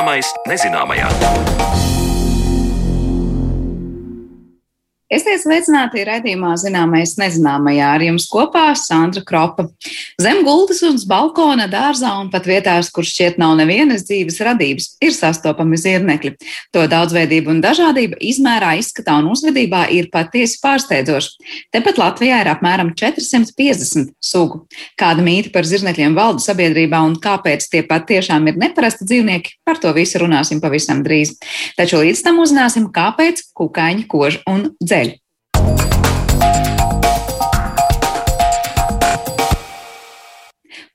Zināmais nezināmajā. Esiet sveicināti raidījumā Zināmais nezināmajā ar jums kopā Sandra Kropa. Zem gultas un balkona, dārzā un pat vietās, kur šķiet nav nevienas dzīves radības, ir sastopami zirnekļi. To daudzveidība un dažādība izmērā, izskatā un uzvedībā ir patiesi pārsteidzoša. Tepat Latvijā ir apmēram 450 sugu. Kāda mīta par zirnekļiem valda sabiedrībā un kāpēc tie patiešām ir neparasti dzīvnieki, par to visu runāsim pavisam drīz. Taču līdz tam uzzināsim, kāpēc kukaiņi kož un dzēr.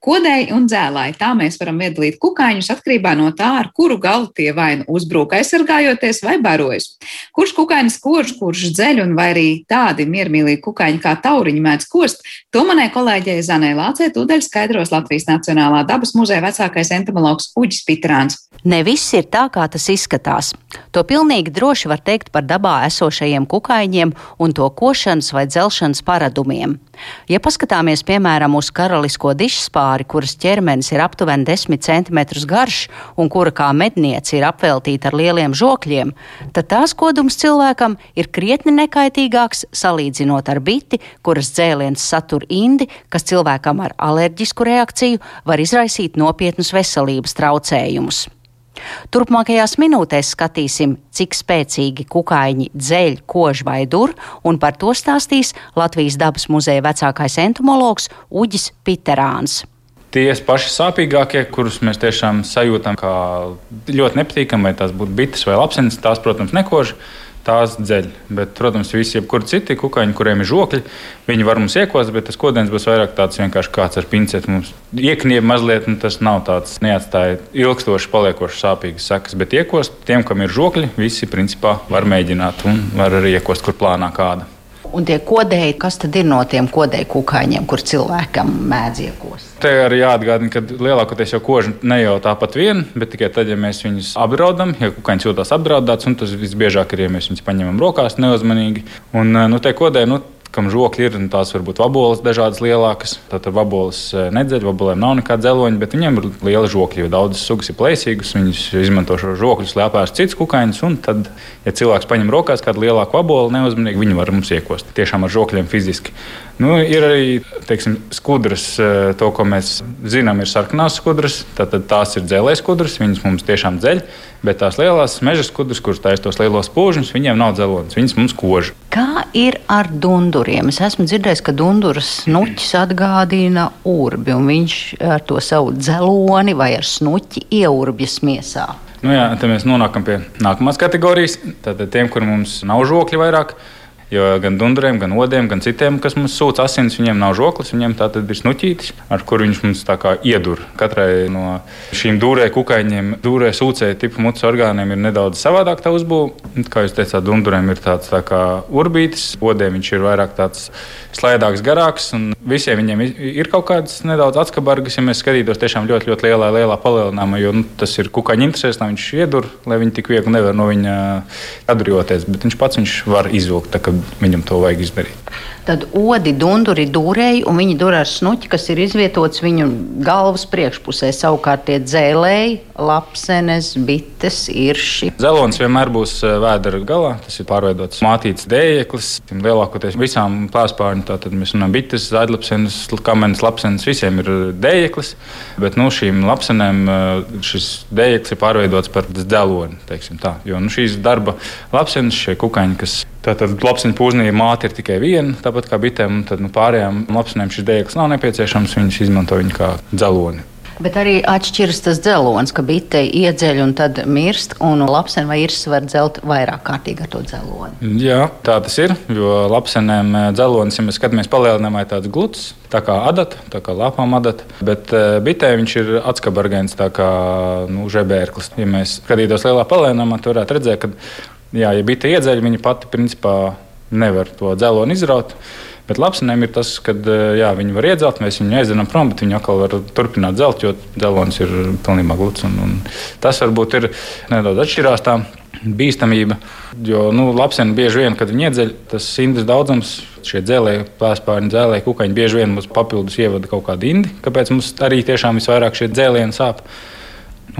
Kodēji un dzēlāji. Tā mēs varam iedalīt kukaiņus atkarībā no tā, ar kuru galu tie vai nu uzbrūk aizsargājoties vai barojas. Kurš kukainis kož, kurš dzeļ un vai arī tādi miermīlīgi kukaiņi kā tauriņi mēdz kost, to manai kolēģei Zanē Lācē tūdaļ skaidros Latvijas Nacionālā dabas muzeja vecākais entomologs Uģis Pitrāns. Ne viss ir tā, kā tas izskatās. To pilnīgi droši var teikt par dabā esošajiem kukaiņiem un to košanas vai dzelšanas paradumiem. Ja paskatāmies piemēram uz karalisko dišspāri, kuras ķermenis ir aptuveni 10 cm garš un kura kā medniece ir apveltīta ar lieliem žokļiem, tad tās kodums cilvēkam ir krietni nekaitīgāks salīdzinot ar biti, kuras dzēliens satur indi, kas cilvēkam ar alerģisku reakciju var izraisīt nopietnus veselības traucējumus. Turpmākajās minūtēs skatīsim, cik spēcīgi kukaiņi dzeļ, kož vai dur, un par to stāstīs Latvijas dabas muzeja vecākais entomologs Uģis Piterāns. Tie paši sāpīgākie, kurus mēs tiešām sajūtam kā ļoti nepatīkami, vai tās būtu bites vai lapsenes, tās, protams, nekož tās dzeļ. Bet, protams, visi jebkuri citi kukaiņi, kuriem ir žokļi, viņi var mums iekost, bet tas kodens būs vairāk tāds vienkārši kāds ar pinceti. Mums iekniep mazliet, un tas nav tāds neatstāja ilgstoši paliekošs sāpīgas sekas. Bet iekost tiem, kam ir žokļi, visi principā var mēģināt un var arī iekost, kur plānā kāda. Un tie kodēji, kas tad ir no tiem kodēju kukaiņiem, kur cilvēkam mēdz iekost? Te arī jāatgādina, ka lielākoties jau koži ne jau tāpat vien, bet tikai tad, ja mēs viņus apdraudam, ja kukaiņš jūtas apdraudēts, un tas visbiežāk ir, ja mēs viņus paņemam rokās neuzmanīgi. Un, nu, te kodēji, nu, kam žokļi ir, tās var būt vaboles dažādas lielākas. Tad vaboles e, nedzeļ, vabolēm nav nekāda dzeloņa, bet viņiem ir liela žokļi, jo daudzas sugas ir plēsīgas. Viņas izmanto šo žokļus, lai apēstu citus kukaiņus, un tad, ja cilvēks paņem rokās kādu lielāku vaboli, neuzmanīgi, viņi var mums iekost tiešām ar žokļiem fiziski. Nu, ir arī teiksim, skudras, e, to, ko mēs zinām, ir sarkanās skudras. Tad tās ir dzelzceļa skudras, viņas mums tiešām dzeļ. Bet tās lielās meža skudras, kuras taisa tos lielos pūžņus, viņiem nav dzelonis, viņas mums kož. Kā ir ar dunduriem? Es esmu dzirdējis, ka dunduras snuķis atgādina urbi, un viņš ar to savu dzeloni vai ar snuķi ieurbjas miesā. Nu jā, tad mēs nonākam pie nākamās kategorijas. Tad tiem, kuriem mums nav žokļi vairāk, Jo gan dundriem, gan odiem, gan citiem, kas mums sūta asins, viņiem nav žoklis, viņiem tā tad ir snuķītis, ar kuru viņš mums tā kā iedur. Katrai no šīm dūrē kukaiņiem, dūrē sūcēju tipu mutes orgāniem ir nedaudz savādāk tā uzbūve. Kā jūs teicāt, dundriem ir tāds tā kā urbītis, odiem viņš ir vairāk tāds slaidāks, garāks, un visiem viņiem ir kaut kādas nedaudz atskabargas, ja mēs skatītos tiešām ļoti, ļoti lielā, lielā palielinājumā, jo nu, tas ir kukaiņa interesēs, lai viņš iedur, lai viņi tik viegli nevar no viņa atbrīvoties, bet viņš pats viņš var izvilkt viņam to vajag izdarīt. Tad odi, dunduri, dūrēji, un viņi dur ar snuķi, kas ir izvietots viņu galvas priekšpusē. Savukārt tie dzēlēji, lapsenes, bites, irši. Zelonis vienmēr būs eh, vēdera galā. Tas ir pārveidots mātīts dējeklis. Lielākoties visām plāspārņu, tātad mēs runājam bites, zaļlapsenes, kamenes, lapsenes, visiem ir dējeklis. Bet nu, šīm lapsenēm eh, šis dējeklis ir pārveidots par dzeloni. Jo nu, šīs darba lapsenes, šie kukaiņi, kas Tātad lapsiņu pūznī māte ir tikai viena, tāpat kā bitēm. Tad nu, pārējām lapsnēm šis dēklis nav nepieciešams. Viņas izmanto viņu kā dzeloni. Bet arī atšķiras tas dzelonis, ka bite iedzeļ un tad mirst, un lapsene vai irs var dzelt vairāk kārtīgi ar to dzeloni. Jā, tā tas ir. Jo lapsenēm eh, dzelonis, ja mēs skatāmies palielinājumā, ir tāds gluds, tā kā adata, tā kā lapām adata. Bet eh, bitē viņš ir atskabargēns, tā kā nu, žebērklis. Ja mēs skatītos lielā palielinājumā, tad varētu redzēt, ka Jā, ja bite iedzeļ, viņa pati principā nevar to dzeloni izraut. Bet lapsenēm ir tas, ka jā, viņi var iedzelt, mēs viņu aizdzenam prom, bet viņi atkal var turpināt dzelt, jo dzelons ir pilnībā gluds. Un, un tas varbūt ir nedaudz atšķirās tā bīstamība. Jo nu, lapseni bieži vien, kad viņi iedzeļ, tas indas daudzums, šie dzēlēji, plēspārņi, dzēlēji, kukaiņi bieži vien mums papildus ievada kaut kādu indi, kāpēc mums arī tiešām visvairāk šie dzēlieni sāp.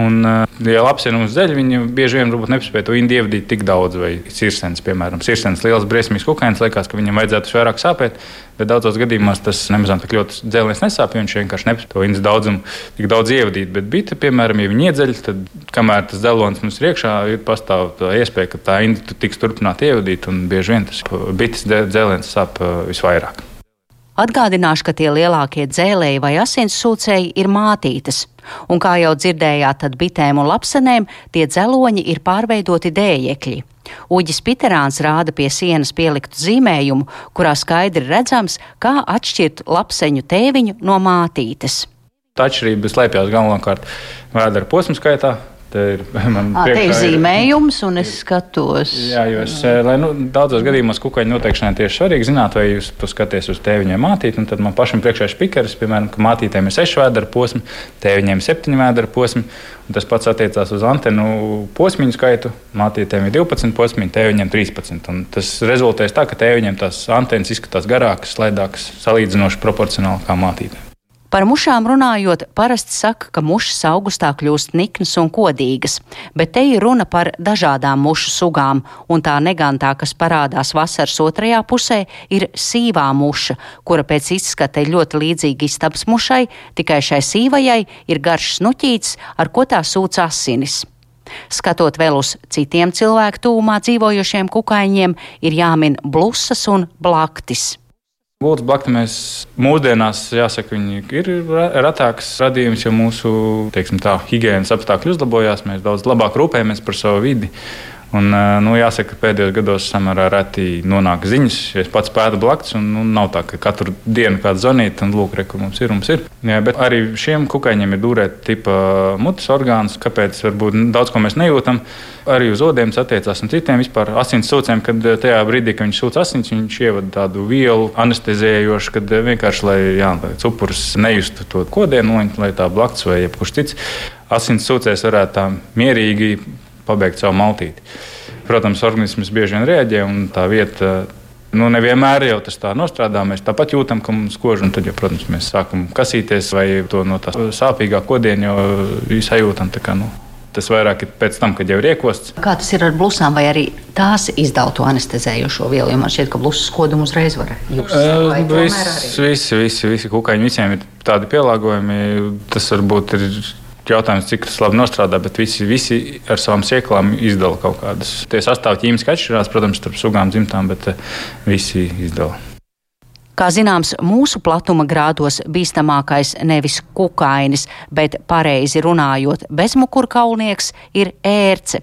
Un, ja lapsenums dēļ, viņi bieži vien nespēja to indi ievadīt tik daudz, vai sirsens, piemēram, sirsens liels briesmīgs kukainis, liekas, ka viņam vajadzētu vairāk sāpēt, bet daudzos gadījumos tas nemaz tik ļoti dzēlēs nesāp, jo viņš vienkārši nespēja to indas daudzumu tik daudz ievadīt. Bet bita, piemēram, ja viņi iedzeļ, tad kamēr tas dzelons mums ir iekšā, ir pastāv tā iespēja, ka tā inda tiks turpināt ievadīt, un bieži vien tas bites dzēlēns sāp visvairāk. Atgādināšu, ka tie lielākie dzēlēji vai asinssūcēji ir mātītes, un kā jau dzirdējāt, tad bitēm un lapsenēm tie dzeloņi ir pārveidoti dējekļi. Uģis Piterāns rāda pie sienas pieliktu zīmējumu, kurā skaidri redzams, kā atšķirt lapseņu tēviņu no mātītes. Tā atšķirība slēpjas galvenokārt vēdera posmu skaitā, Te ir, ir zīmējums, un es skatos. Jā, jo es, lai, nu, daudzos gadījumos kukaiņu noteikšanai tieši svarīgi zināt, vai jūs skatāties uz tēviņiem mātīti. Tad man pašam priekšā ir spīkeris, piemēram, ka mātītēm ir seši vēdera posmi, tēviņiem ir septiņi vēdera posmi. Tas pats attiecās uz antenu posmiņu skaitu. Mātītēm ir 12 posmi, tēviņiem 13. Un tas rezultēs tā, ka tēviņiem tās antenas izskatās garākas, slaidākas, salīdzinoši proporcionāli kā mātītēm. Par mušām runājot, parasti saka, ka mušas augustā kļūst niknas un kodīgas, bet te ir runa par dažādām mušu sugām, un tā negantā, kas parādās vasaras otrajā pusē, ir sīvā muša, kura pēc izskata ir ļoti līdzīga istabas mušai, tikai šai sīvajai ir garš snuķīts, ar ko tā sūc asinis. Skatot vēl uz citiem cilvēku tūmā dzīvojošiem kukaiņiem, ir jāmin blusas un blaktis. Gultas blakti mēs mūsdienās, jāsaka, ir retāks radījums, jo mūsu tā, higiēnas apstākļi uzlabojās. Mēs daudz labāk rūpējamies par savu vidi. Un, nu, jāsaka, ka pēdējos gados samērā reti nonāk ziņas. Es pats pētu blakus, un nu, nav tā, ka katru dienu kāds zvanīt, un lūk, re, kur mums ir. Mums ir. Jā, bet arī šiem kukaiņiem ir dūrēta tipa mutes orgāns, kāpēc varbūt daudz ko mēs nejūtam. Arī uz odiem attiecās un citiem vispār asins sūcējiem, kad tajā brīdī, kad viņš sūta asins, viņš ievada tādu vielu anestezējošu, kad vienkārši, lai, jā, lai upuris nejustu to kodienu, lai tā blakus vai jebkurš cits asins sūcējs varētu tā mierīgi pabeigt savu maltīti. Protams, organisms bieži vien reaģē, un tā vieta nu, nevienmēr jau tas tā nostrādā. Mēs tāpat jūtam, ka mums kož, un tad, jau, protams, mēs sākam kasīties vai to no tā sāpīgā kodiena jau sajūtam. Kā, nu, tas vairāk ir pēc tam, kad jau ir iekosts. Kā tas ir ar blusām, vai arī tās izdala to anestezējošo vielu? Jo man šķiet, ka blusas kodumu uzreiz var just. Visi, visi, visi, visi kukaiņi, visiem ir tādi pielāgojumi. Tas varbūt ir jautājums, cik tas labi nostrādā, bet visi, visi ar savām sēklām izdala kaut kādas. Tie sastāvdaļas ķīmiski atšķirās, protams, starp sugām, dzimtām, bet eh, visi izdala. Kā zināms, mūsu platuma grādos bīstamākais nevis kukainis, bet pareizi runājot, bezmukurkaulnieks ir ērce.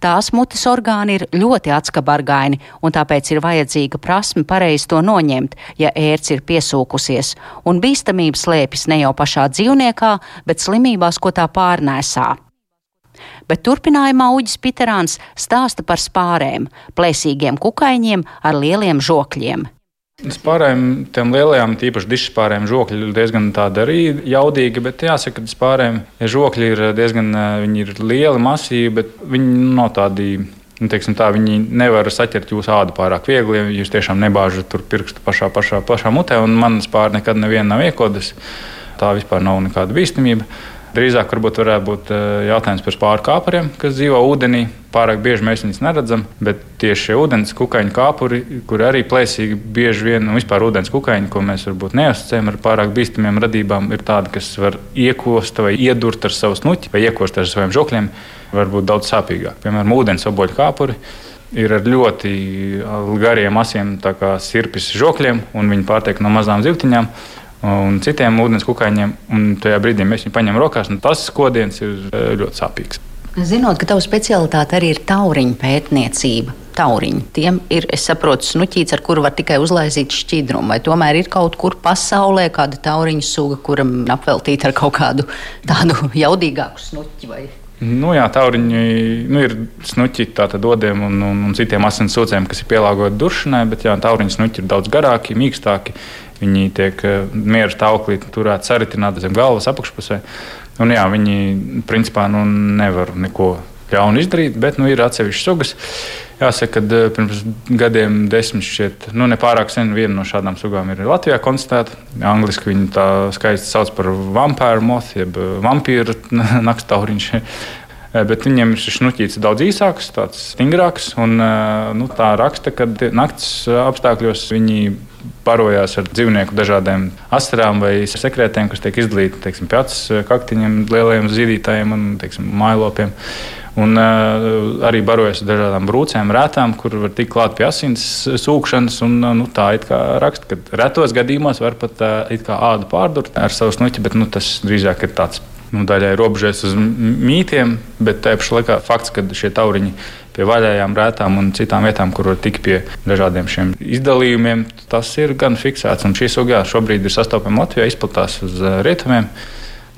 Tās mutes orgāni ir ļoti atskabargaini, un tāpēc ir vajadzīga prasme pareizi to noņemt, ja ērts ir piesūkusies, un bīstamība slēpjas ne jau pašā dzīvniekā, bet slimībās, ko tā pārnēsā. Bet turpinājumā Uģis Piterāns stāsta par spārēm, plēsīgiem kukaiņiem ar lieliem žokļiem. Spārēm, tiem lielajām, tīpaši dišspārēm, žokļi ir diezgan tādi arī jaudīgi, bet jāsaka, ka spārēm žokļi ir diezgan ir lieli, masīvi, bet viņi nav tādi. Nu, tā, viņi nevar saķert jūsu ādu pārāk viegli, ja jūs tiešām nebāžat tur pirkstu pašā, pašā, pašā mutē, manas pāri nekad neviena nav iekodas. Tā vispār nav nekāda bīstamība. Drīzāk varbūt varētu būt eh, jautājums par spāru kāpuriem, kas dzīvo ūdenī. Pārāk bieži mēs viņus neredzam, bet tieši šie ūdens kukaiņu kāpuri, kur arī plēsīgi bieži vien, un vispār ūdens kukaiņi, ko mēs varbūt neasociējam ar pārāk bīstamiem radībām, ir tādi, kas var iekost vai iedurt ar savu snuķi vai iekost ar saviem žokļiem, varbūt daudz sāpīgāk. Piemēram, ūdens oboļu kāpuri ir ar ļoti gariem, asiem sirpes žokļiem, un viņi pārtiek no mazām zivtiņām un citiem ūdens kukaiņiem. Un tajā brīdī mēs viņu paņemam rokās, un tas skodiens ir eh, ļoti sāpīgs. Zinot, ka tava specialitāte arī ir tauriņu pētniecība. Tauriņi. Tiem ir, es saprotu, snuķīts, ar kuru var tikai uzlaizīt šķidrumu. Vai tomēr ir kaut kur pasaulē kāda tauriņu suga, kuram apveltīta ar kaut kādu tādu jaudīgāku snuķi? Vai? Nu, jā, tauriņi nu, ir snuķi tādiem dodiem un, un, un citiem asins sūcējiem, kas ir pielāgoti duršanai, bet jā, tauriņu snuķi ir daudz garāki, mīkstāki. Viņi tiek eh, miera stāvoklī turēti saritināti zem galvas apakšpusē. Un, jā, viņi principā nu, nevar neko ļaunu izdarīt, bet nu, ir atsevišķas sugas. Jāsaka, ka pirms gadiem desmit šķiet, nu, nepārāk sen viena no šādām sugām ir Latvijā konstatēta. Angliski viņi tā skaisti sauc par vampīru motu, jeb vampīru naktstauriņš. Bet viņiem ir šis šnuķis daudz īsāks, tāds stingrāks. Un, nu, tā raksta, ka naktas apstākļos viņi barojās ar dzīvnieku dažādiem asarām vai sekretēm, kas tiek izdalīti teiksim, acis kaktiņiem, lielajiem zīdītājiem un teiksim, mājlopiem. Un, uh, arī barojas ar dažādām brūcēm, rētām, kur var tikt klāt pie asins sūkšanas. Un, uh, nu, tā ir rakstīts, ka retos gadījumos var pat uh, ādu pārdurt ar savu snuķi, bet nu, tas drīzāk ir tāds nu, daļai robežojas uz mītiem, bet tajā pašā laikā fakts, ka šie tauriņi pie vaļējām rētām un citām vietām, kur var tikt pie dažādiem šiem izdalījumiem, tas ir gan fiksēts. Un šī suga šobrīd ir sastopama Latvijā, izplatās uz rietumiem.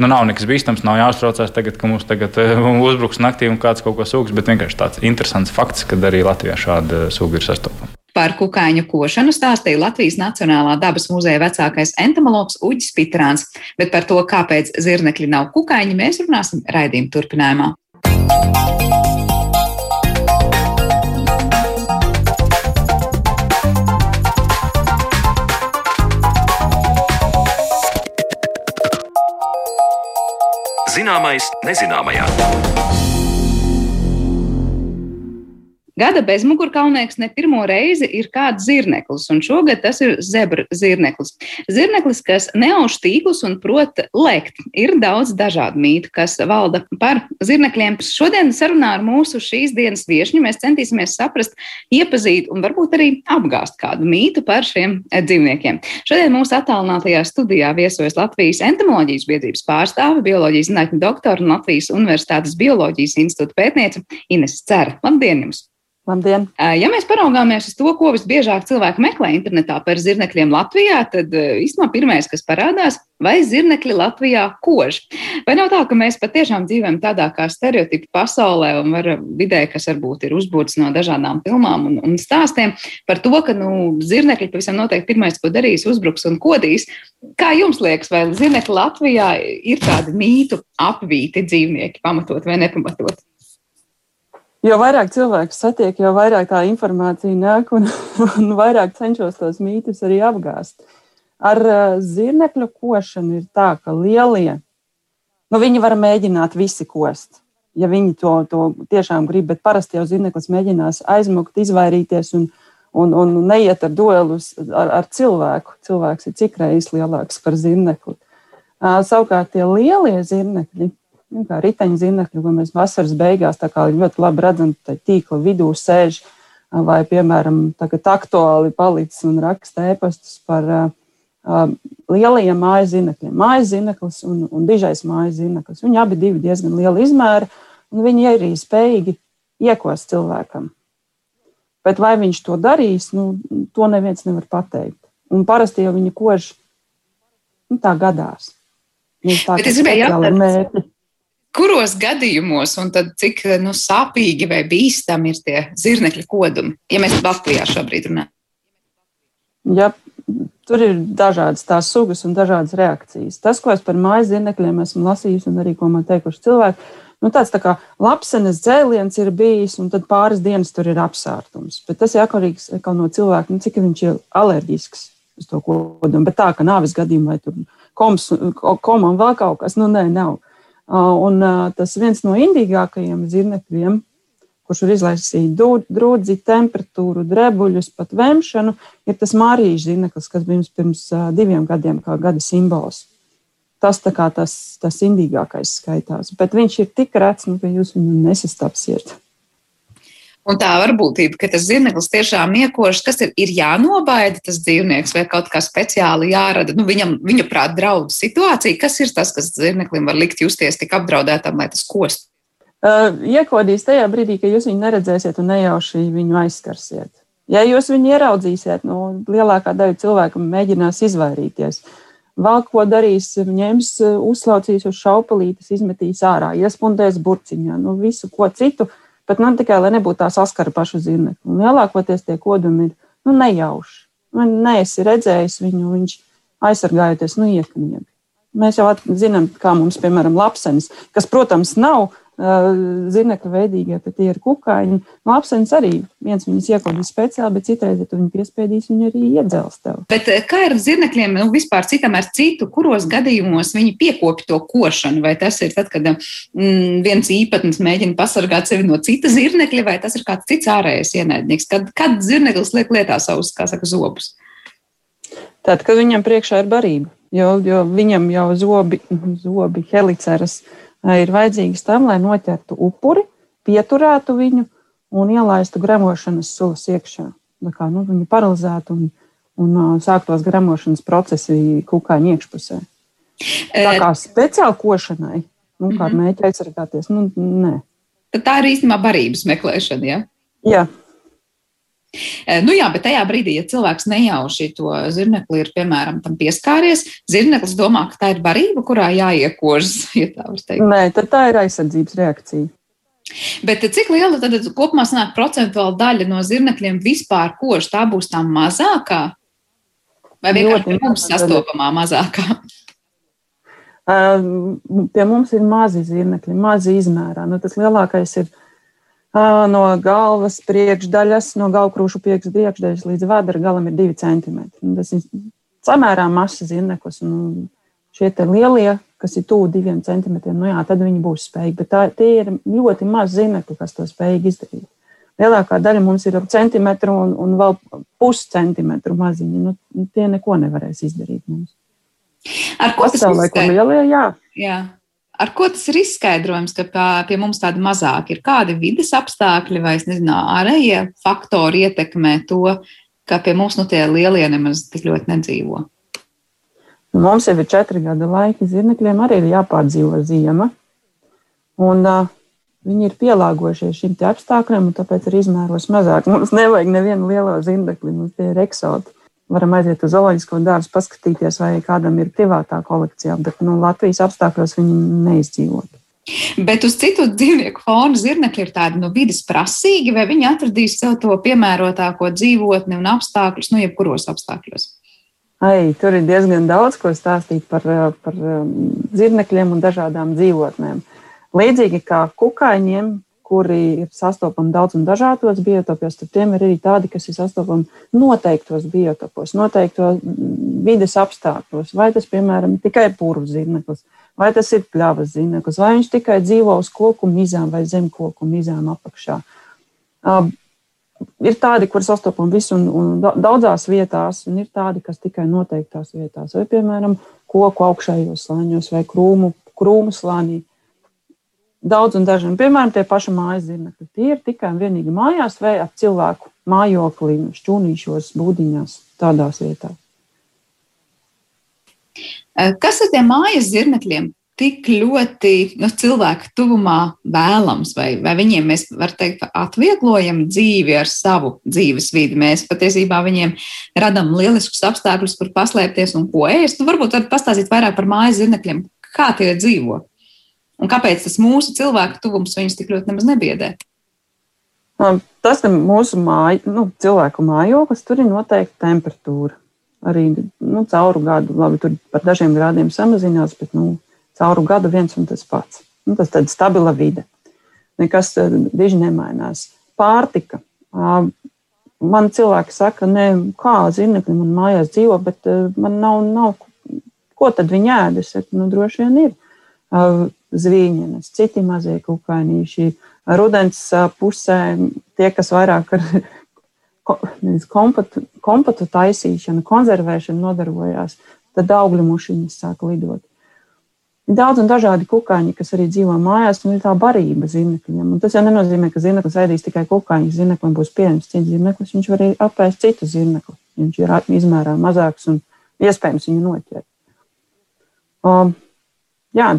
Nu, nav nekas bīstams, nav jāuztraucās, tagad, ka mums tagad uzbruks naktī un kāds kaut ko sūgs, bet vienkārši tāds interesants fakts, ka arī Latvijā šāda suga ir sastopama. Par kukaiņu košanu stāstīja Latvijas Nacionālā dabas muzeja vecākais entomologs Uģis Pitrāns, bet par to, kāpēc zirnekļi nav kukaiņi, mēs runāsim raidījuma turpinājumā. Zināmais nezināmajā. Gada bezmugurkalnieks ne pirmo reizi ir kāds zirneklis, un šogad tas ir zebra zirneklis. Zirneklis, kas neauž tīklus un prot lekt. Ir daudz dažādu mītu, kas valda par zirnekļiem. Šodien sarunā ar mūsu šīs dienas viešņu mēs centīsimies saprast, iepazīt un varbūt arī apgāst kādu mītu par šiem dzīvniekiem. Šodien mūsu attālinātajā studijā viesojas Latvijas entomoloģijas biedrības pārstāve, bioloģijas zinātņu doktora un Latvijas Universitātes bioloģijas institūta pētniece Ines Cera. Labdien jums! Labdien! Ja mēs paraugāmies uz to, ko visbiežāk cilvēki meklē internetā par zirnekļiem Latvijā, tad īstenībā pirmais, kas parādās, vai zirnekļi Latvijā kož. Vai nav tā, ka mēs patiešām dzīvojam tādā kā stereotipu pasaulē un var, vidē, kas varbūt ir uzbūvēts no dažādām filmām un, un stāstiem par to, ka nu, zirnekļi pavisam noteikti pirmais, ko darīs, uzbruks un kodīs. Kā jums liekas, vai zirnekļi Latvijā ir tādi mītu apvīti dzīvnieki, pamatot vai nepamatot? Jo vairāk cilvēku satiek, jo vairāk tā informācija nāk, un, un vairāk cenšos tos mītus arī apgāst. Ar zirnekļu košanu ir tā, ka lielie, nu, viņi var mēģināt visi kost. Ja viņi to, to tiešām grib, bet parasti jau zirneklis mēģinās aizmukt, izvairīties un, un, un neiet ar duelus ar, ar cilvēku. Cilvēks ir cik reizes lielāks par zirnekli. Uh, savukārt tie lielie zirnekļi, nu, kā riteņzinekļi, ko mēs vasaras beigās ļoti labi redzam, tā tīkla vidū sēž. Vai, piemēram, tagad aktuāli palicis un raksta ēpastus par uh, lielajiem mājas zinekļiem. Mājas zineklis un, un dižais mājas zineklis. Viņi abi ir diezgan liela izmēra, un viņi arī spējīgi iekost cilvēkam. Bet vai viņš to darīs, nu, to neviens nevar pateikt. Un parasti jau viņi kož nu, tā gadās. Nu, tā, Bet es gribēju jautāt, Kuros gadījumos un cik nu, sāpīgi vai bīstami ir tie zirnekļa kodumi, ja mēs Latvijā šobrīd runājam? Ja, tur ir dažādas tās sugas un dažādas reakcijas. Tas, ko es par mājas zirnekļiem esmu lasījusi un arī ko man teikuši cilvēki, nu, tāds tā kā lapsenes dzēliens ir bijis, un tad pāris dienas tur ir apsārtums. Bet tas ir atkarīgs no cilvēka, nu, cik viņš ir alerģisks uz to kodumu. Bet tā, ka nāves gadījumā vai tur koms, koma un vēl kaut kas, nu, nē, nav. Un tas viens no indīgākajiem zirnekļiem, kurš var izlaisīt drudzi, temperatūru, drebuļus, pat vemšanu, ir tas mārīžu zirneklis, kas bija pirms diviem gadiem kā gada simbols. Tas tā kā tas, tas indīgākais skaitās, bet viņš ir tik rēts, nu, ka jūs viņu nesastapsiet. Un tā var būt, ka tas dzīvnieks tiešām iekošs, kas ir, ir jānobaida tas dzīvnieks vai kaut kā speciāli jārada. Nu, viņam, viņa prāt, draudz situācija. Kas ir tas, kas dzīvniekam var likt justies tik apdraudētam, lai tas kost? Uh, iekodīs tajā brīdī, kad jūs viņu neredzēsiet un nejauši viņu aizskarsiet. Ja jūs viņu ieraudzīsiet, nu, lielākā daļa cilvēku mēģinās izvairīties. Vēl ko darīs, ņems, uzslaucīs uz šaupalītes, izmetīs ārā, iespundēs burciņā, nu, visu ko citu. Bet man tikai, lai nebūtu tā saskara pašu zirnekli. Un lielākoties tie kodumi ir nu, nejauši. Nu, neesi redzējis viņu, viņš aizsargājoties, nu, iekniegi. Mēs jau zinām, kā mums, piemēram, lapsenis, kas, protams, nav zirnekļa veidīgie, bet tie ir kukaiņi. No apseņas arī viens viņus iekodīs speciāli, bet citreiz, ja tu viņu piespiedīs, viņi arī iedzels tev. Bet kā ir ar zirnekļiem, nu, vispār citam ar citu, kuros gadījumos viņi piekopja to košanu? Vai tas ir tad, kad mm, viens īpatnis mēģina pasargāt sevi no cita zirnekļa, vai tas ir kāds cits ārējais ienaidnieks? Kad, kad zirneklis liek lietā savus, kā saka, zobus? Tad, kad viņam priekšā ir barība, jo, jo viņam jau zobi, zobi heliceras ir vajadzīgas tam, lai noķertu upuri, pieturētu viņu un ielaistu gremošanas sulas iekšā. Tā kā nu, viņu paralizētu un, un sāktos gremošanas procesi kukaiņa iekšpusē. Tā kā speciāli košanai, nu, kā mm -hmm. mēģināt aizsargāties, nu, nē. Tad tā ir īstenībā barības meklēšana. Ja? Jā. Nu jā, bet tajā brīdī, ja cilvēks nejauši to zirnekli ir, piemēram, tam pieskāries, zirneklis domā, ka tā ir barība, kurā jāiekožas, ja tā. Nē, tad tā ir aizsardzības reakcija. Bet cik liela tad kopumā sanāk procentuāla daļa no zirnekļiem vispār kož? Tā būs tā mazākā? Vai vienkārši mums sastopamā mazākā? Pie mums ir mazi zirnekļi, mazi izmērā. Nu, tas lielākais ir no galvas priekšdaļas, no galvkrūšu priekšdaļas līdz vēdera galam ir 2 cm. Tas ir samērā mazs zirneklis. Nu, šie lielie, kas ir tuvu 2 cm, nu jā, tad viņi būs spējīgi. Bet tā, tie ir ļoti mazi zirnekļi, kas to spējīgi izdarīt. Lielākā daļa mums ir ap centimetru un, un vēl puscentimetru maziņi. Nu, tie neko nevarēs izdarīt mums. Ar ko tas ir? Lielie, jā. jā. Ar ko tas ir izskaidrojams, ka pie mums tādi mazāki ir? Kādi vidas apstākļi vai, nezinu, ārējie faktori ietekmē to, ka pie mums nu, tie lielie nemaz tik ļoti nedzīvo? Mums jau ir četri gadi laiki, zirnekļiem arī ir jāpārdzīvo ziema. Un, uh, viņi ir pielāgojušies šim apstākļiem, un tāpēc ir izmēros mazāk. Mums nevajag nevienu lielo zirnekli, mums tie ir eksoti varam aiziet uz zooloģisko dārzu, paskatīties, vai kādam ir privātā kolekcijā, bet nu, Latvijas apstākļos viņi neizdzīvot. Bet uz citu dzīvnieku fonu zirnekļi ir tādi no vidas prasīgi, vai viņi atradīs sev to piemērotāko dzīvotni un apstākļus, nu, jebkuros apstākļos? Ai, tur ir diezgan daudz ko stāstīt par, par um, zirnekļiem un dažādām dzīvotnēm. Līdzīgi kā kukaiņiem, kuri ir sastopami daudz un dažādos biotopos, tad tiem ir arī tādi, kas ir sastopami noteiktos biotopos, noteiktos vides apstākļos. Vai tas, piemēram, tikai purvs zīmeklis, vai tas ir pļavas zīmeklis, vai viņš tikai dzīvo uz koku mizām vai zem koku mizām apakšā. Ir tādi, kur sastopam visu un, un daudzās vietās, un ir tādi, kas tikai noteiktās vietās, vai, piemēram, koku augšējos slāņos vai krūmu, krūmu slānī daudz un dažiem. Piemēram, tie paši mājas zīmekļi. Tie ir tikai un vienīgi mājās vai ap cilvēku mājoklī, šķūnīšos, būdiņās, tādās vietās. Eh, kas ar tiem mājas zirnekļiem tik ļoti nu, cilvēku tuvumā vēlams, vai, vai viņiem mēs varam teikt, atvieglojam dzīvi ar savu dzīves vidi. Mēs patiesībā viņiem radām lieliskus apstākļus, kur paslēpties un ko ēst. Varbūt vari pastāstīt vairāk par mājas zirnekļiem, kā tie dzīvo. Un kāpēc tas mūsu cilvēku tuvums viņus tik ļoti nemaz nebiedē? Tas ir mūsu māja, nu, cilvēku mājoklis, tur ir noteikta temperatūra. Arī nu, cauru gadu, labi, tur par dažiem grādiem samazinās, bet nu, cauru gadu viens un tas pats. Nu, tas ir stabila vide. Nekas diži nemainās. Pārtika. Man cilvēki saka, ne, kā zinekļi man mājās dzīvo, bet man nav, nav ko tad viņi ēd. Es saku, nu, droši vien ir zvīņenes, citi mazie kukainīši. Rudens pusē tie, kas vairāk ar kompatu, kompatu taisīšanu, konservēšanu nodarbojās, tad augļu mušiņas sāk lidot. Ir daudz un dažādi kukaiņi, kas arī dzīvo mājās, un ir tā barība zinekļiem. Un tas jau nenozīmē, ka zineklis ēdīs tikai kukaiņus. Zineklim būs pieejams cits zineklis, viņš var arī apēst citu zinekli. Viņš ir izmērā mazāks un iespējams viņu noķert. Um, jā,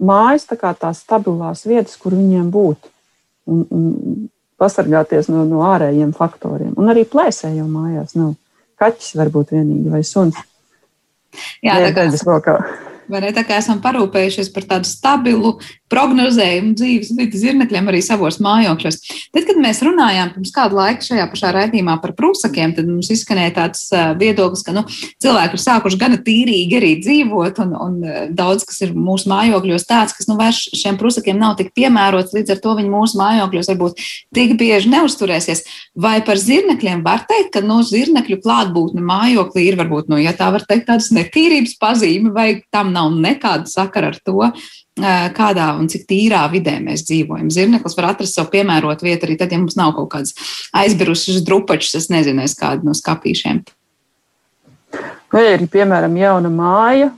mājas tā kā tās stabilās vietas, kur viņiem būt un, un pasargāties no, no ārējiem faktoriem. Un arī plēsējo mājās nav. Kaķis var būt vienīgi vai suns. Jā, tā kā, vai ne, tā kā esam parūpējušies par tādu stabilu prognozējumu dzīves vidi zirnekļiem arī savos mājokļos. Tad, kad mēs runājām pirms kādu laiku šajā pašā raidījumā par prūsakiem, tad mums izskanēja tāds viedoklis, ka nu, cilvēki ir sākuši gana tīrīgi arī dzīvot, un, un daudz kas ir mūsu mājokļos tāds, kas nu, vairs šiem prūsakiem nav tik piemērots, līdz ar to viņi mūsu mājokļos varbūt tik bieži neusturēsies. Vai par zirnekļiem var teikt, ka no nu, zirnekļu klātbūtne mājokļī ir varbūt, nu, ja tā var teikt, tādas netīrības pazīme, vai tam nav nekāda sakara ar to, kādā un cik tīrā vidē mēs dzīvojam. Zirneklis var atrast savu piemērotu vietu arī tad, ja mums nav kaut kādas aizbirušas drupačas, es nezinu, aiz kādu no skapīšiem. Vai ir, piemēram, jauna māja,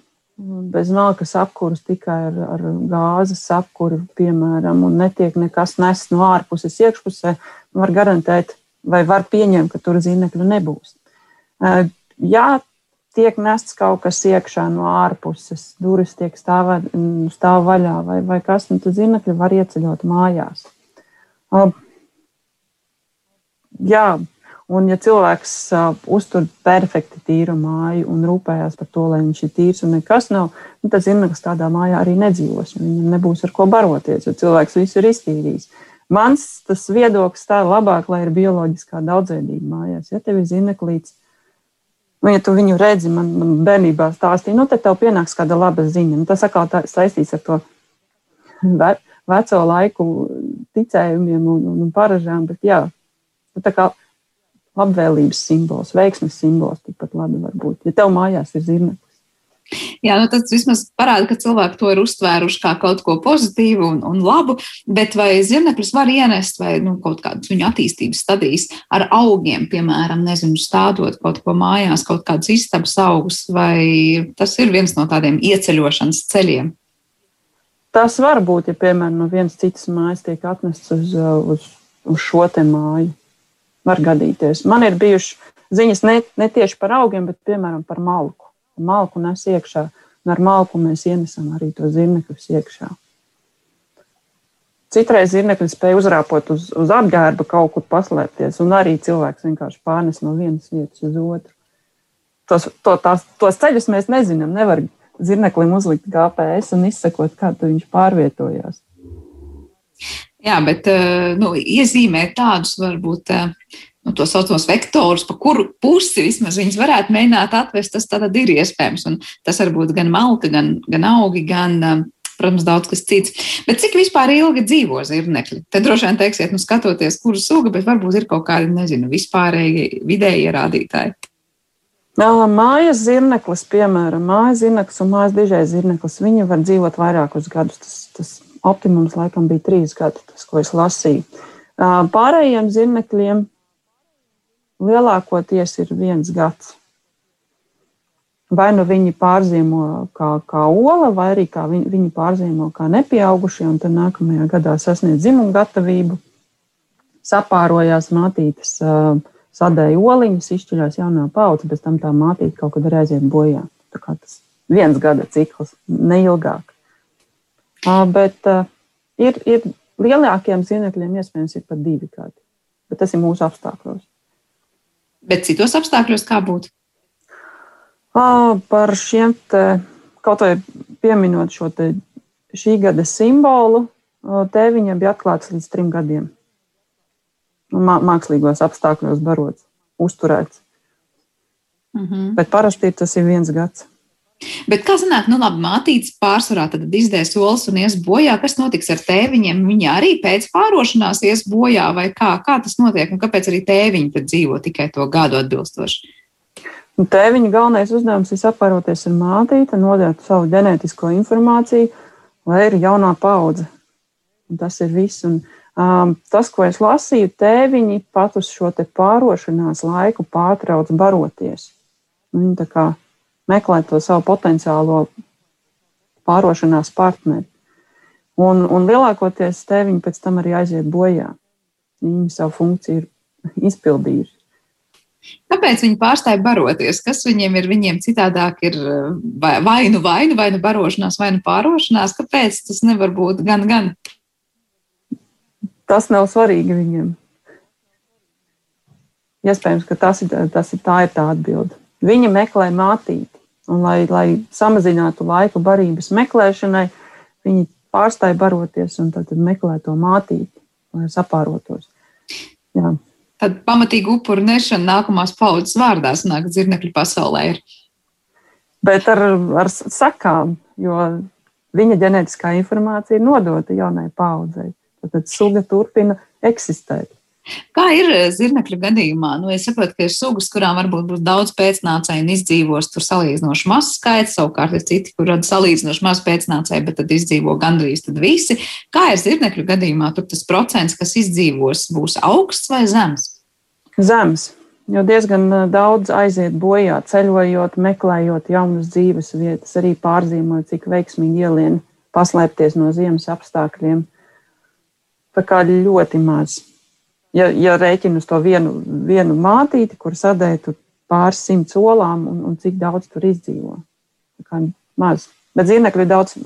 bez malkas apkuras, tikai ar, ar gāzes apkuru, piemēram, un netiek nekas nests no ārpuses iekšpusē, var garantēt, vai var pieņemt, ka tur zīmekļu nebūs. Jā, tiek nests kaut kas iekšā no ārpuses, durvis tiek stāvā, stāv vaļā vai, vai kas, nu, tad zinekļi var ieceļot mājās. Uh, jā, un ja cilvēks uh, uztur perfekti tīru māju un rūpējas par to, lai viņš ir tīrs un nekas nav, nu, tad zineklis tādā mājā arī nedzīvos, un viņam nebūs ar ko baroties, jo cilvēks visu ir iztīrījis. Mans tas viedoklis tā ir labāk, lai ir bioloģiskā daudzveidība mājās. Ja tev ir zineklīts, Nu, ja tu viņu redzi, man, man bērnībā stāstīja, nu, tad tev pienāks kāda laba ziņa. Nu, tas atkal saistīts ar to ve, veco laiku ticējumiem un, un, un paražām, bet jā, nu, tā kā labvēlības simbols, veiksmes simbols tikpat labi var būt. Ja tev mājās ir zirneklis. Jā, nu tas vismaz parāda, ka cilvēki to ir uztvēruši kā kaut ko pozitīvu un, un labu, bet vai zirnekļus var ienest vai nu, kaut kādas viņu attīstības stadijas ar augiem, piemēram, nezinu, stādot kaut ko mājās, kaut kādus istabas augus, vai tas ir viens no tādiem ieceļošanas ceļiem? Tas var būt, ja, piemēram, no vienas citas mājas tiek atnests uz, uz, uz šo te māju. Var gadīties. Man ir bijušas ziņas ne, ne tieši par augiem, bet, piemēram, par malku malku nes iekšā, un ar malku mēs ienesam arī to zirnekļus iekšā. Citreiz zirnekļi spēja uzrāpot uz, uz apģērba, kaut kur paslēpties, un arī cilvēks vienkārši pārnes no vienas vietas uz otru. Tos, to, tās, tos ceļus mēs nezinām. Nevar zirneklim uzlikt GPS un izsekot, kā viņš pārvietojās. Jā, bet eh, nu, iezīmēt tādus varbūt eh, nu, to saucamos vektorus, pa kuru pusi vismaz viņas varētu mēģināt atvest, tas tad ir iespējams. Un tas var būt gan malka, gan, gan augi, gan, um, protams, daudz kas cits. Bet cik vispār ilgi dzīvo zirnekļi? Te droši vien teiksiet, nu, skatoties, kuru suga, bet varbūt ir kaut kādi, nezinu, vispārēji vidēji rādītāji. Mājas zirneklis, piemēram, mājas zirneklis un mājas dižais zirneklis, viņi var dzīvot vairākus gadus. Tas, tas optimums laikam bija trīs gadi, tas, ko es lasīju. Pārējiem zirnekļiem lielākoties ir viens gads. Vai nu viņi pārzīmo kā, kā ola, vai arī viņi, viņi pārzīmo kā nepieaugušie, un tad nākamajā gadā sasniedz dzimumu gatavību, sapārojās mātītes, sadēja oliņas, izšķirās jaunā paudze, pēc tam tā mātīte kaut kad arī aiziet bojā. Tā kā tas viens gada cikls, neilgāk. Bet ir, ir lielākiem zīmekļiem iespējams ir pat divi gadi, bet tas ir mūsu apstākļos. Bet citos apstākļos kā būtu? Par šiem te, kaut vai pieminot šo te, šī gada simbolu, te viņam bija atklāts līdz trim gadiem. Mākslīgos apstākļos barots, uzturēts. Mm -hmm. Bet parasti tas ir viens gads. Bet kā sanāk, nu labi, mātītes pārsvarā tad izdēs solis un ies bojā. Kas notiks ar tēviņiem? Viņi arī pēc pārošanās ies bojā vai kā? Kā tas notiek un kāpēc arī tēviņi tad dzīvo tikai to gadu atbilstoši? Nu, tēviņa galvenais uzdevums ir saparoties ar mātīti, nodot savu ģenētisko informāciju, lai ir jaunā paudze. Un tas ir viss. Un, um, tas, ko es lasīju, tēviņi pat uz šo pārošanās laiku pārtrauc baroties. Viņi tā kā meklēt to savu potenciālo pārošanās partneri. Un, un lielākoties te viņi pēc tam arī aiziet bojā. Viņi savu funkciju ir izpildījuši. Kāpēc viņi pārstāja baroties? Kas viņiem ir? Viņiem citādāk ir vai nu vainu, vai nu barošanās, vai nu pārošanās. Kāpēc tas nevar būt gan, gan? Tas nav svarīgi viņiem. Iespējams, ka tas ir, tas ir tā ir tā atbilde. Viņa meklē mātīti. Un, lai, lai samazinātu laiku barības meklēšanai, viņi pārstāj baroties un tad, meklē to mātīti, lai sapārotos. Jā. Tad pamatīgi upuru nešana nākamās paudzes vārdā nāk dzirnekļu pasaulē. Ir. Bet ar, ar sakām, jo viņa ģenētiskā informācija ir nodota jaunai paudzei. Tad, tad suga turpina eksistēt. Kā ir eh, zirnekļu gadījumā? Nu, es saprotu, ka ir sugas, kurām varbūt būs daudz pēcnācēju un izdzīvos tur salīdzinoši mazs skaits, savukārt ir citi, kur rada salīdzinoši maz pēcnācēju, bet tad izdzīvo gandrīz visi. Kā ir zirnekļu gadījumā? Tur tas procents, kas izdzīvos, būs augsts vai zems? Zems. Jo diezgan eh, daudz aiziet bojā, ceļojot, meklējot jaunas dzīves vietas, arī pārzīmojot, cik veiksmīgi ielien paslēpties no ziemas apstākļiem. Tā kā ļoti maz ja, ja rēķinu uz to vienu, vienu mātīti, kur sadēja pāris simts olām, un, un cik daudz tur izdzīvo. Maz. Bet zīmekļi ir daudz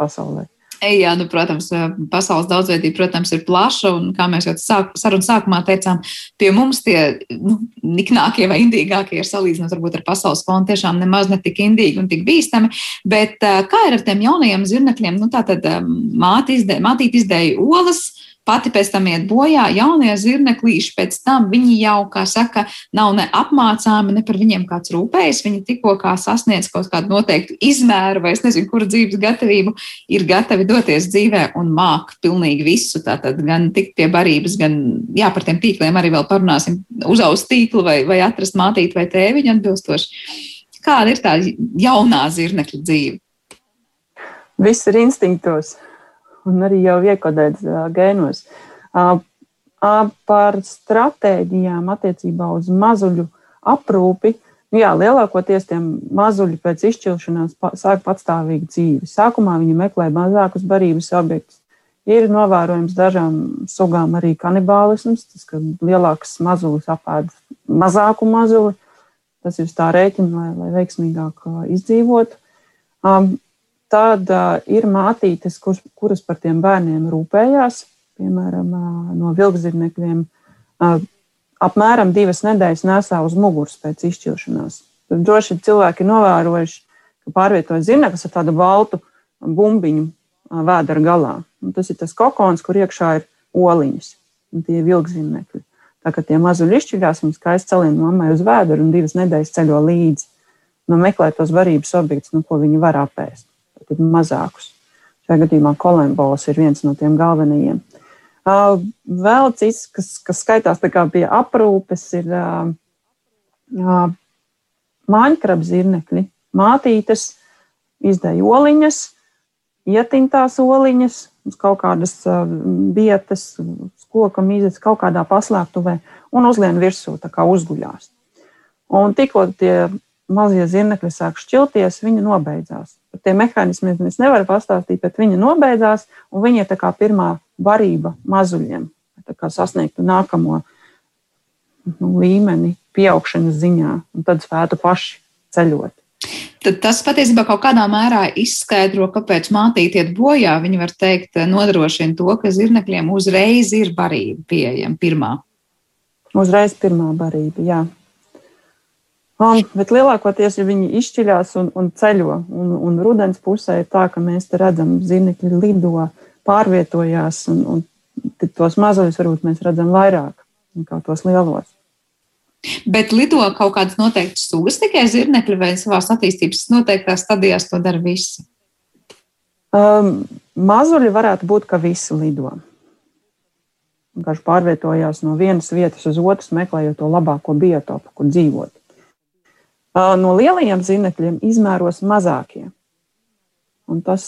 pasaulē. Jā, nu, protams, pasaules daudzveidība, protams, ir plaša. Un, kā mēs jau sāk, sarunas sākumā teicām, pie mums tie nu, niknākie vai indīgākie ir salīdzinot ar pasaules fonu tiešām nemaz ne tik indīgi un tik bīstami. Bet kā ir ar tiem jaunajiem zirnekļiem? Nu, tā tad izdē, mātīt izdēja olas, pati pēc tam iet bojā. Jaunie zirneklīši pēc tam viņi jau, kā saka, nav ne apmācāmi, ne par viņiem kāds rūpējas. Viņi tikko kā sasniedz kaut kādu noteiktu izmēru vai es nezinu, kura dzīves gatavību, ir gatavi doties dzīvē un māk pilnīgi visu. Tātad gan tikt pie barības, gan, jā, par tiem tīkliem arī vēl parunāsim, uzaust tīklu vai, vai atrast mātīti vai tēviņu atbilstoši. Kāda ir tā jaunā zirnekļa dzīve? Viss ir instinktos un arī jau iekodēts gēnos. Par stratēģijām attiecībā uz mazuļu aprūpi. Nu jā, lielākoties tie mazuļi pēc izšķiršanās sāk patstāvīgu dzīvi. Sākumā viņi meklē mazākus barības objektus. Ir novērojams dažām sugām arī kanibālisms, tas, ka lielāks mazulis apēd mazāku mazuli. Tas ir tā rēķina, lai, lai veiksmīgāk izdzīvotu. Um, Tad uh, ir mātītes, kur, kuras par tiem bērniem rūpējās, piemēram, uh, no vilkzirnekļiem. Uh, apmēram divas nedēļas nesā uz muguras pēc izšķiršanās. Tad droši cilvēki novērojuši, ka pārvietojas zirneklis ar tādu baltu bumbiņu vēdera galā. Un tas ir tas kokons, kur iekšā ir oliņas, un tie ir vilkzirnekļi. Tā kā tie mazuļi izšķirās, viņi skaisti celina mammai uz vēdera un divas nedēļas ceļo līdzi. Nu, meklē tos varības objektus, nu, ko viņi var apēst tad mazākus. Šajā gadījumā kolembols ir viens no tiem galvenajiem. Vēl cits, kas, kas skaitās pie aprūpes, ir māņkrabs zirnekļi, mātītes, izdēja oliņas, ietintās oliņas uz kaut kādas vietas, koka mīzes, kaut kādā paslēptuvē un uzlien virsū, tā kā uzguļās. Un tikko tie mazie zirnekļi sāk šķilties, viņi nobeidzās. Par tiem mehānismiem es nevaru pastāstīt, bet viņi nobeidzās, un viņi ir kā pirmā varība mazuļiem, kā sasniegtu nākamo nu, līmeni, pieaugšanas ziņā, un tad spētu paši ceļot. Tad tas patiesībā kaut kādā mērā izskaidro, kāpēc mātīte iet bojā. Viņi var teikt, nodrošina to, ka zirnekļiem uzreiz ir barība pieejama pirmā. Uzreiz pirmā barība, jā. Um, bet lielākoties, ja viņi izšķiļās un, un ceļo, un, un rudens pusē ir tā, ka mēs redzam, zīmekļi lido, pārvietojās, un, un tos mazuļus varbūt mēs redzam vairāk nekā tos lielos. Bet lido kaut kādas noteiktas sugas tikai zirnekļi vai savā attīstības noteiktās stadijās to dara visi? Um, mazuļi varētu būt, ka visi lido. Vienkārši pārvietojās no vienas vietas uz otru, meklējot to labāko biotopu, kur dzīvot. No lielajiem zinekļiem izmēros mazākie. Un tas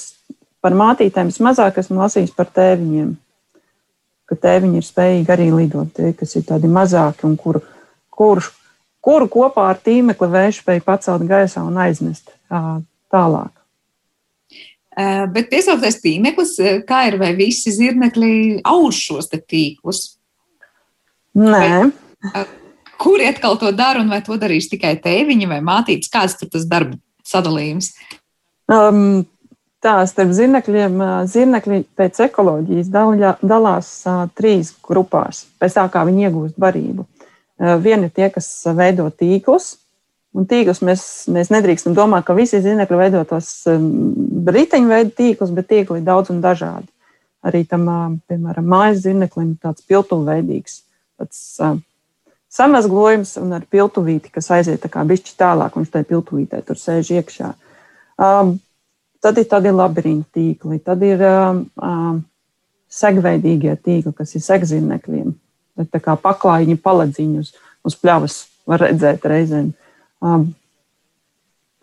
par mātītēm mazāk esmu lasījis par tēviņiem, ka tēviņi ir spējīgi arī lidot, tie, kas ir tādi mazāki un kuru, kuru, kuru kopā ar tīmekli vējš spēj pacelt gaisā un aiznest tālāk. Bet piesauktais tīmeklis, kā ir, vai visi zirnekļi auž šos tīklus? Nē. Vai, Kuri atkal to dara un vai to darīs tikai tēviņa vai mātītes? Kāds tur tas darba sadalījums? Um, tā starp zirnekļiem, zirnekļi pēc ekoloģijas daļā, dalās uh, trīs grupās, pēc tā kā viņi iegūst barību. Uh, vieni ir tie, kas veido tīklus, Un tīklus mēs, mēs nedrīkstam domāt, ka visi zīmekļi veido tos riteņveidu tīklus, bet tīkli ir daudz un dažādi. Arī tam, piemēram, mājas zīmeklim tāds piltuveidīgs, tāds samazglojums un ar piltuvīti, kas aiziet tā kā bišķi tālāk, un viņš tajā piltuvītē tur sēž iekšā. Um, tad ir tādi labirinti tīkli, tad ir um, um, segveidīgie tīkli, kas ir segzīmekļiem. Tā kā paklājiņi, paladziņi uz, pļavas var redzēt reizēm. Um,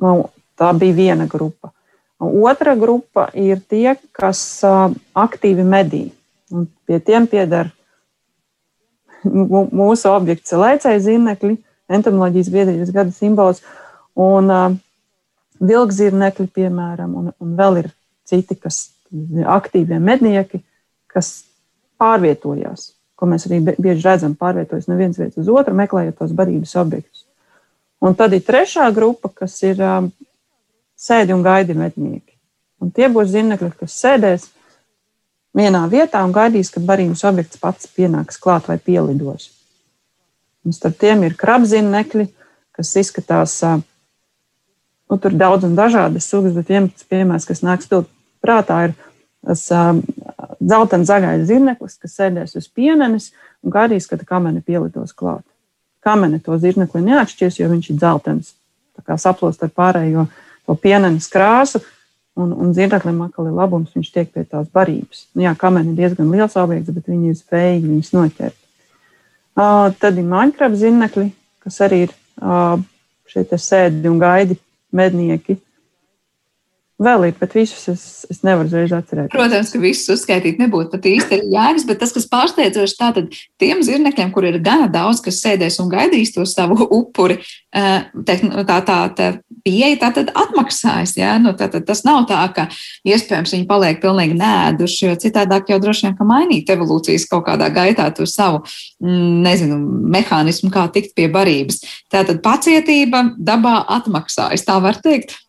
nu, tā bija viena grupa. Otra grupa ir tie, kas uh, aktīvi medī. Un pie tiem pieder mūsu objekts lēcēji zīmekļi, entomoloģijas biedrības gada simbols, un uh, vilkzīrnekļi, piemēram, un, un vēl ir citi, kas ir aktīvie mednieki, kas pārvietojās, ko mēs arī bieži redzam, pārvietojas no vienas vietas uz otru, meklējot tos barības objektus. Un tad ir trešā grupa, kas ir um, sēdi un gaidi mednieki. Un tie būs zīmekļi, kas sēdēs vienā vietā un gaidīs, kad barības objekts pats pienāks klāt vai pielidos. Un starp tiem ir krabzīmekļi, kas izskatās, nu, tur daudz un dažādas sugas, bet viens piemērs, kas nāk spilgt prātā, ir tas dzeltens zaļais zirneklis, kas sēdēs uz pienenes un gaidīs, kad kamene pielidos klāt. Kamene to zirnekli neatšķies, jo viņš ir dzeltens. Tā kā saplūst ar pārējo to pienenes krāsu, Un, un dzirdeklim atkal ir labums, viņš tiek pie tās barības. Nu, jā, kamēr ir diezgan liels objekts, bet viņi ir spējīgi viņus noķert. Uh, tad ir maņkrabs zinekļi, kas arī ir uh, šeit sēdi un gaidi mednieki. Vēl ir, bet visus es, es nevaru uzreiz atcerēties. Protams, ka visus uzskaitīt nebūtu pat īsti jēgas, bet tas, kas pārsteidzoši, tātad tiem zirnekļiem, kur ir gana daudz, kas sēdēs un gaidīs to savu upuri, eh, tā, tā, tā, pieeja tā tad atmaksājas. Ja? Nu, tā, tad tas nav tā, ka iespējams viņi paliek pilnīgi nēduši, jo citādāk jau droši vien, ka mainīt evolūcijas kaut kādā gaitā to savu, mm, nezinu, mehānismu, kā tikt pie barības. Tātad pacietība dabā atmaksājas, tā var teikt.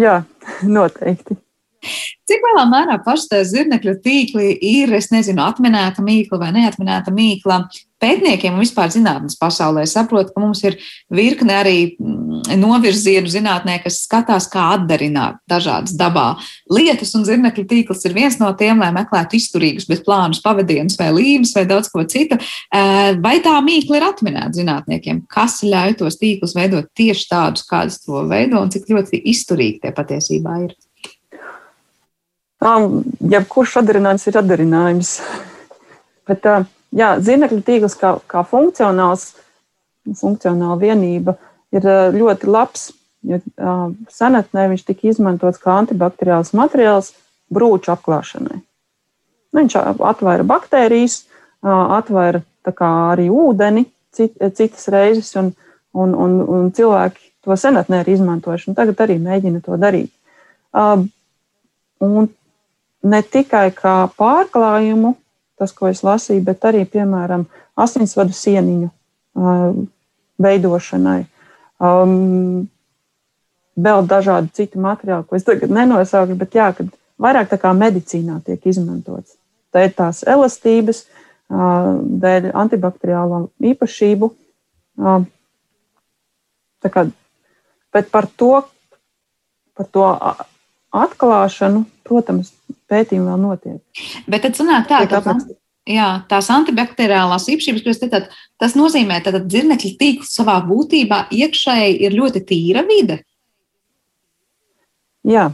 Jā, noteikti. Cik lielā mērā pašai zirnekļu tīkli ir, es nezinu, atminēta mīkla vai neatminēta mīkla pētniekiem un vispār zinātnes pasaulē? Saprotu, ka mums ir virkne arī mm, novirzienu zinātnē, kas skatās, kā atdarināt dažādas dabā lietas, un zirnekļu tīkls ir viens no tiem, lai meklētu izturīgus, bet plānus pavadienus vai līmes vai daudz ko citu. Vai tā mīkla ir atminēta zinātniekiem? Kas ļauj tos tīklus veidot tieši tādus, kādus to veido, un cik ļoti izturīgi tie patiesībā ir? Jebkurš atdarinājums ir atdarinājums. Bet, jā, zīmekļu tīkls kā, kā funkcionāls, funkcionāla vienība ir ļoti labs. Jo senatnē viņš tika izmantots kā antibakteriāls materiāls brūču apklāšanai. Viņš atvēra baktērijas, atvēra arī ūdeni cit, citas reizes, un, un, un, un cilvēki to senatnē ir izmantojuši. Tagad arī mēģina to darīt. Un ne tikai kā pārklājumu, tas, ko es lasīju, bet arī, piemēram, asinsvadu sieniņu uh, veidošanai. Um, vēl dažādi citi materiāli, ko es tagad nenosaukšu, bet jā, kad vairāk tā kā medicīnā tiek izmantots. Tā ir tās elastības, uh, dēļ antibakteriālo īpašību. Uh, kā, bet par to, par to atklāšanu, protams, pētījumi vēl notiek. Bet tad sanāk tā, ka jā, tās antibakteriālās īpašības, tad, tas nozīmē, ka dzirnekļa tīkls savā būtībā iekšēji ir ļoti tīra vide. Jā.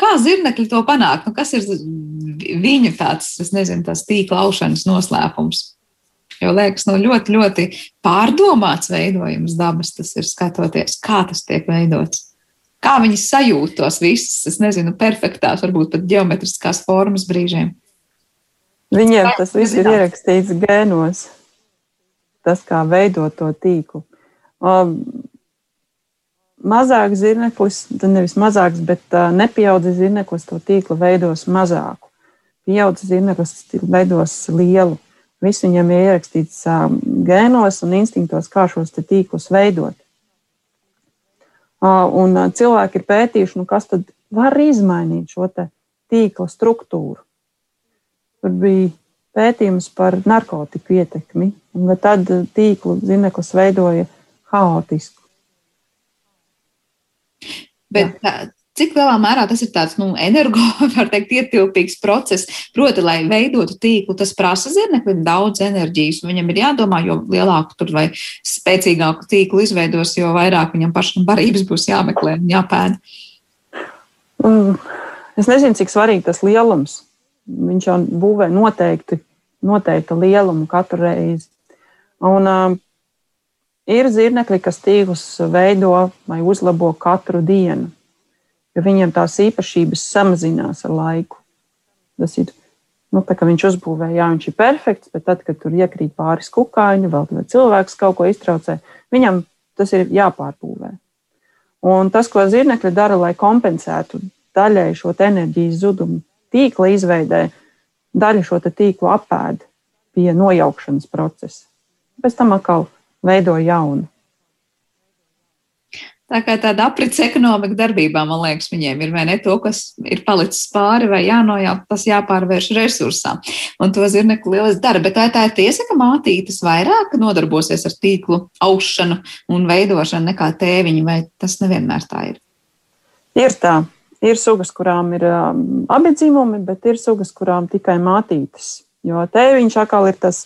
Kā zirnekļi to panāk? Nu, kas ir viņu tāds, es nezinu, tās tīkla aušanas noslēpums? Jo liekas, nu, ļoti, ļoti pārdomāts veidojums dabas tas ir skatoties, kā tas tiek veidots. Kā viņi sajūt tos visus, es nezinu, perfektās, varbūt pat geometriskās formas brīžiem. Viņiem tas viss ir ierakstīts gēnos. Tas, kā veidot to tīklu. Mazāks zirneklis, nevis mazāks, bet nepieaudzis zirneklis to tīklu veidos mazāku. Pieaudzis zirneklis veidos lielu. Viss viņam ir ierakstīts gēnos un instinktos, kā šos tīklus veidot. Un cilvēki ir pētījuši, nu kas tad var izmainīt šo tīkla struktūru. Tur bija pētījums par narkotiku ietekmi, un tad tīklu zineklis veidoja haotisku. Bet tā, cik lielā mērā tas ir tāds nu, energo, var teikt, ietilpīgs process, proti, lai veidotu tīklu, tas prasa zirneklim daudz enerģijas. Viņam ir jādomā, jo lielāku tur vai spēcīgāku tīklu izveidos, jo vairāk viņam pašam barības būs jāmeklē un jāpēda. Mm, es nezinu, cik svarīgi tas lielums. Viņš jau būvē noteikti, noteikti lielumu katru reizi. Un, uh, ir zirnekļi, kas tīklus veido vai uzlabo katru dienu jo viņiem tās īpašības samazinās ar laiku. Tas ir nu, tā, ka viņš uzbūvēja, jā, viņš ir perfekts, bet tad, kad tur iekrīt pāris kukaiņu, vēl cilvēks kaut ko iztraucē, viņam tas ir jāpārbūvē. Un tas, ko zirnekļi dara, lai kompensētu daļai šo enerģijas zudumu tīkla izveidē, daļa šo tīklu apēd pie nojaukšanas procesa. Pēc tam atkal veido jaunu. Tā kā tāda aprits ekonomika darbībā, man liekas, viņiem ir vai ne to, kas ir palicis pāri vai jānojaukt, tas jāpārvērš resursā. Un to zirnekli lieliski dara. Bet vai tā ir tiesa, ka mātītes vairāk nodarbosies ar tīklu aušanu un veidošanu nekā tēviņi, vai tas nevienmēr tā ir? Ir tā. Ir sugas, kurām ir um, abi dzimumi, bet ir sugas, kurām tikai mātītes. Jo tēviņš atkal ir tas,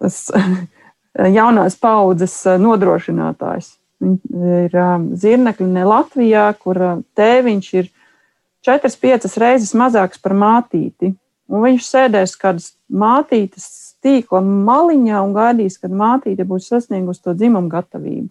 tas jaunās paudzes uh, nodrošinātājs. Ir zirnekļi ne Latvijā, kur tēviņš ir 4-5 reizes mazāks par mātīti. Un viņš sēdēs kādas mātītes tīkla maliņā un gaidīs, kad mātīte būs sasniegusi to dzimumu gatavību.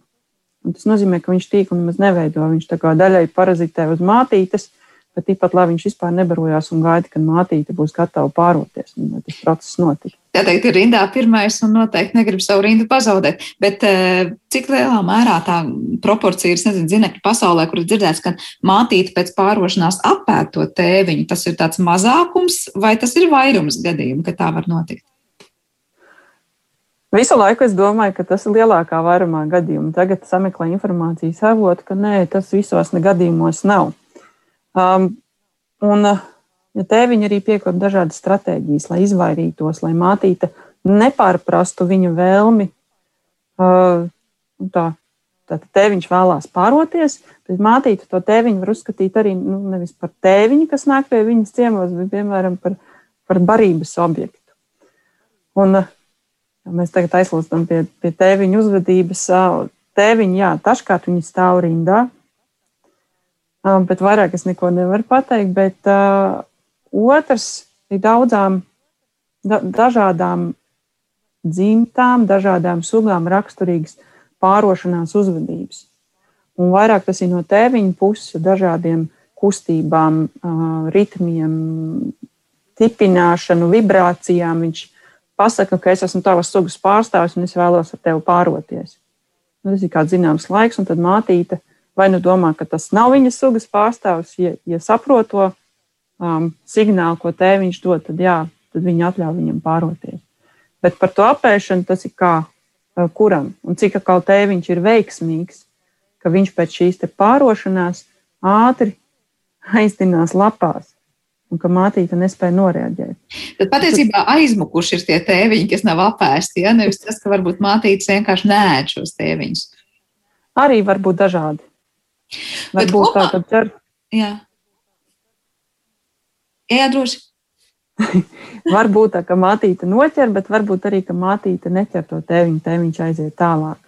Un tas nozīmē, ka viņš tīklu nemaz neveido. Viņš tā kā daļai parazitē uz mātītes, bet tāpat, lai viņš vispār nebarojās un gaida, kad mātīte būs gatava pāroties, un tas process notiks. Jā, teikt, ir rindā pirmais un noteikti negrib savu rindu pazaudēt. Bet eh, cik lielā mērā tā proporcija ir, nezinu, zinekļu pasaulē, kur ir dzirdēts, ka mātīte pēc pārošanās apēd to tēviņu, tas ir tāds mazākums vai tas ir vairums gadījumu, ka tā var notikt? Visu laiku es domāju, ka tas ir lielākā vairumā gadījumu. Tagad sameklēju informācijas avotu, ka nē, tas visos gadījumos nav. Um, un, ja tēviņi arī piekop dažādas stratēģijas, lai izvairītos, lai mātīte nepārprastu viņa vēlmi. Uh, tā, Tātad tēviņš vēlās pāroties, bet mātīte to tēviņu var uzskatīt arī nu, nevis par tēviņu, kas nāk pie viņas ciemos, bet piemēram par, par barības objektu. Un, ja mēs tagad aizlūstam pie, pie tēviņa uzvedības. Tēviņi, jā, taškārt viņi stāv rindā, bet vairāk es neko nevaru pateikt. Bet uh, otrs ir daudzām da, dažādām dzimtām, dažādām sugām raksturīgas pārošanās uzvedības. Un vairāk tas ir no tēviņa puses, dažādiem kustībām, uh, ritmiem, tipināšanu, vibrācijām. Viņš pasaka, ka es esmu tavas sugas pārstāvis un es vēlos ar tevi pāroties. Nu, tas ir kāds zināms laiks, un tad mātīte vai nu domā, ka tas nav viņa sugas pārstāvis, ja, ja saprot to um, signālu, ko tēviņš dod, tad jā, tad viņi atļauj viņam pāroties. Bet par to apēšanu tas ir kā uh, kuram un cik atkal tēviņš ir veiksmīgs, ka viņš pēc šīs pārošanās ātri aizdinās lapās. Un ka mātīte nespēja noreaģēt. Tad patiesībā aizmukuši ir tie tēviņi, kas nav apēsti. Ja? Nevis tas, ka varbūt mātīte vienkārši nē, šos tēviņus. Arī var būt dažādi. Varbūt tā, ka ķer. Jā. Jā, droši. varbūt tā, ka mātīte noķer, bet varbūt arī, ka mātīte neķer to tēviņu, tēviņš aiziet tālāk.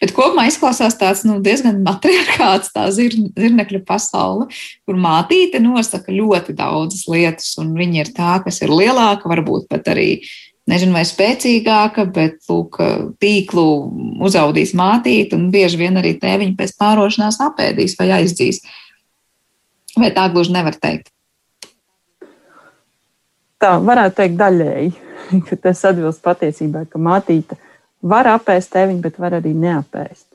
Bet kopumā izklausās tāds nu, diezgan matriarchāts, tā zir, zirnekļa pasaule, kur mātīte nosaka ļoti daudzas lietas, un viņa ir tā, kas ir lielāka, varbūt pat arī nezinu, vai spēcīgāka, bet lūk, tīklu uzaudīs mātīte, un bieži vien arī tēviņu pēc pārošanās apēdīs vai aizdzīs. Vai tā gluži nevar teikt? Tā varētu teikt daļēji, ka tas atbilst patiesībai, ka mātīte var apēst tēviņu, bet var arī neapēst.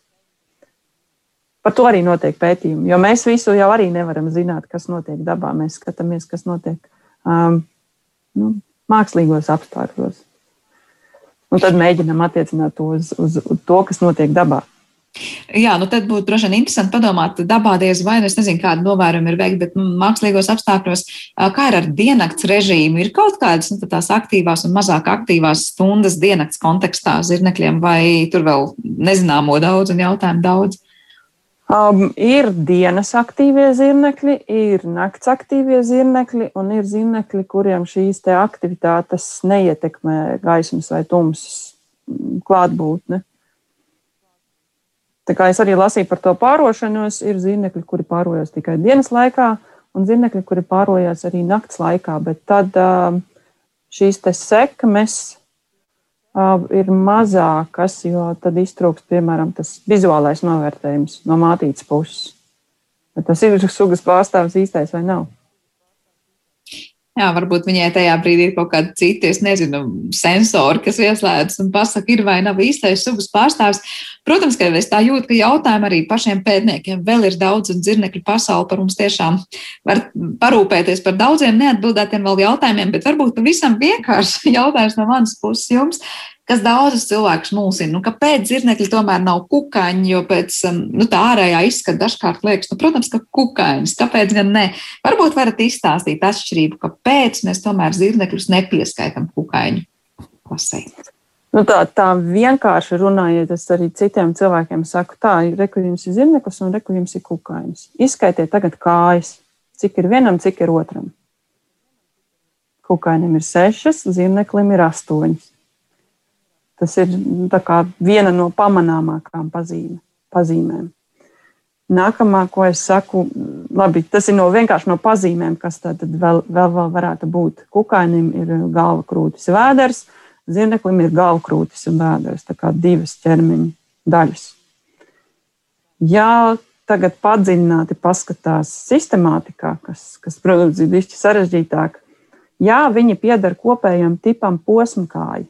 Par to arī notiek pētījumi, jo mēs visu jau arī nevaram zināt, kas notiek dabā. Mēs skatāmies, kas notiek um, nu, mākslīgos apstākļos. Un tad mēģinām attiecināt to uz, uz, uz to, kas notiek dabā. Jā, nu tad būtu droši vien interesanti padomāt, dabā diez vai, nu es nezinu, kāda novērojuma ir veikta, bet nu, mākslīgos apstākļos, kā ir ar diennakts režīmu, ir kaut kādas nu, tās aktīvās un mazāk aktīvās stundas diennakts kontekstā zirnekļiem, vai tur vēl nezināmo daudz un jautājumu daudz? Um, ir dienas aktīvie zirnekļi, ir nakts aktīvie zirnekļi, un ir zirnekļi, kuriem šīs aktivitātes neietekmē gaismas vai tumsas klātbūtne. Tā kā es arī lasīju par to pārošanos, ir zīmekļi, kuri pārojas tikai dienas laikā, un zīmekļi, kuri pārojas arī naktas laikā. Bet tad šīs sekmes ir mazākas, jo tad iztrūkst, piemēram, tas vizuālais novērtējums no mātītes puses. Tas ir sugas pārstāvis īstais vai nav. Jā, varbūt viņai tajā brīdī ir kaut kāda cita, es nezinu, sensori, kas ieslēdzas un pasaka, ir vai nav īstais sugas pārstāvs. Protams, ka es tā jūtu, ka jautājumu arī pašiem pētniekiem vēl ir daudz, un dzirnekļu pasauli par mums tiešām var parūpēties par daudziem neatbildētiem vēl jautājumiem, bet varbūt pavisam vienkārši jautājums no manas puses jums kas daudzus cilvēkus mulsina. Nu, kāpēc zirnekļi tomēr nav kukaiņi? Jo pēc um, nu, tā ārējā izskata dažkārt liekas, nu, protams, ka kukaiņas. Kāpēc gan ne? Varbūt varat izstāstīt atšķirību, kāpēc mēs tomēr zirnekļus nepieskaitām kukaiņu klasē. Nu tā, tā vienkārši runājot, es arī citiem cilvēkiem saku, tā, reku jums ir zirneklis un reku jums ir kukainis. Izskaitiet tagad kājas, cik ir vienam, cik ir otram. Kukainim ir sešas, zirneklim ir astoņas. Tas ir viena no pamanāmākām pazīme, pazīmēm. Nākamā, ko es saku, labi, tas ir no vienkārši no pazīmēm, kas tad vēl, vēl, vēl varētu būt. Kukainim ir galva krūtis vēders, zirneklim ir galva krūtis un vēders. Tā kā divas ķermeņa daļas. Ja tagad padziļināti paskatās sistemātikā, kas, kas protams, ir bišķi sarežģītāk, jā, viņi pieder kopējam tipam posmkāji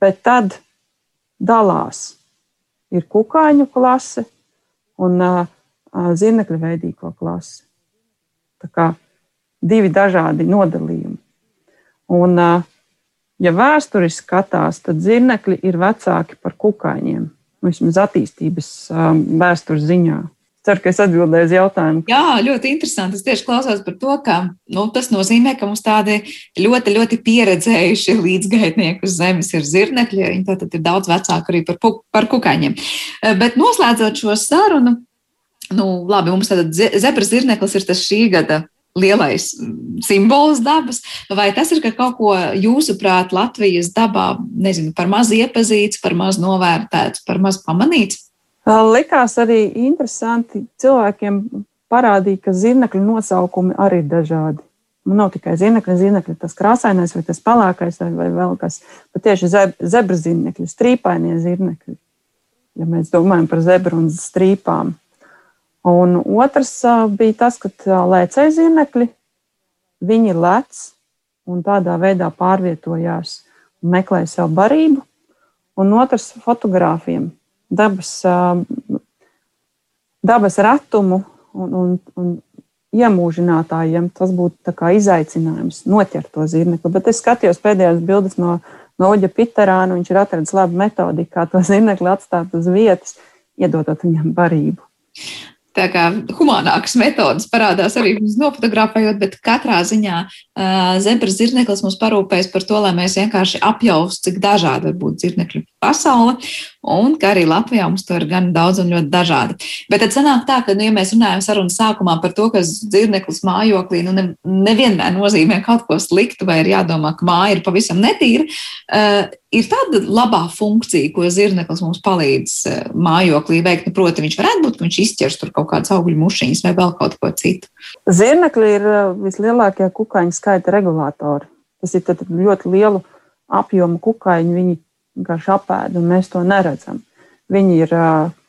bet tad dalās. Ir kukaiņu klase un zinekļu veidīgo klase. Tā kā divi dažādi nodalījumi. Un, ja vēsturiski skatās, tad zinekļi ir vecāki par kukaiņiem, vismaz attīstības vēstures ziņā. Ceru, ka es atbildēju uz jautājumu. Jā, ļoti interesanti. Es tieši klausos par to, ka nu, tas nozīmē, ka mums tādi ļoti, ļoti pieredzējuši līdzgaitnieki uz zemes ir zirnekļi. Viņi tātad ir daudz vecāki arī par, par kukaiņiem. Eh, bet noslēdzot šo sarunu, nu, labi, mums tātad zebras zirneklis ir tas šī gada lielais mm, simbols dabas, vai tas ir ka kaut ko jūsuprāt Latvijas dabā, nezinu, par maz iepazīts, par maz novērtēts, par maz pamanīts? Likās arī interesanti cilvēkiem parādīja, ka zirnekļu nosaukumi arī ir dažādi. Nu, nav tikai zirnekļi, zirnekļi, tas krāsainais vai tas pelēkais vai, vai vēl kas. Bet tieši zebra zirnekļi, strīpainie zirnekļi, ja mēs domājam par zebru un strīpām. Un otrs bija tas, ka lēcēji zirnekļi, viņi lec un tādā veidā pārvietojās un meklēja sev barību. Un otrs fotogrāfiem dabas, dabas ratumu un, un, un iemūžinātājiem tas būtu izaicinājums noķert to zirnekli. Bet es skatījos pēdējās bildes no, no Uģa Piterāna. Viņš ir atradis labu metodi, kā to zirnekli atstāt uz vietas, iedodot viņam barību. Tā kā humānākas metodas parādās arī mums nofotografējot, bet katrā ziņā uh, zebras zirneklis mums parūpēs par to, lai mēs vienkārši apjaustu, cik dažādi var būt zirnekļu pasaule, un ka arī Latvijā mums to ir gan daudz un ļoti dažādi. Bet tad sanāk tā, ka, nu, ja mēs runājam sarunas sākumā par to, ka dzīvnieklis mājoklī nu, ne, nevienmēr nozīmē kaut ko sliktu, vai ir jādomā, ka māja ir pavisam netīra, uh, ir tāda labā funkcija, ko zirneklis mums palīdz uh, mājoklī veikt. Nu, proti, viņš varētu būt, ka viņš izķers tur kaut kādas augļu mušiņas vai vēl kaut ko citu. Zirnekļi ir vislielākie kukaiņu skaita regulātori. Tas ir ļoti lielu apjomu kukaiņu. Viņi vienkārši apēda, un mēs to neredzam. Viņi ir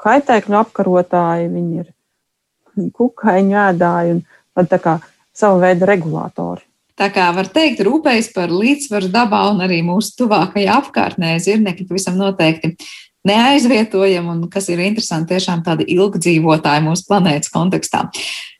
kaitēkļu apkarotāji, viņi ir kukaiņu ēdāji un tā kā sava veida regulātori. Tā kā var teikt, rūpējas par līdzsvaru dabā un arī mūsu tuvākajā apkārtnē. Zirnekļi pavisam noteikti neaizvietojami un, kas ir interesanti, tiešām tādi ilgdzīvotāji mūsu planētas kontekstā.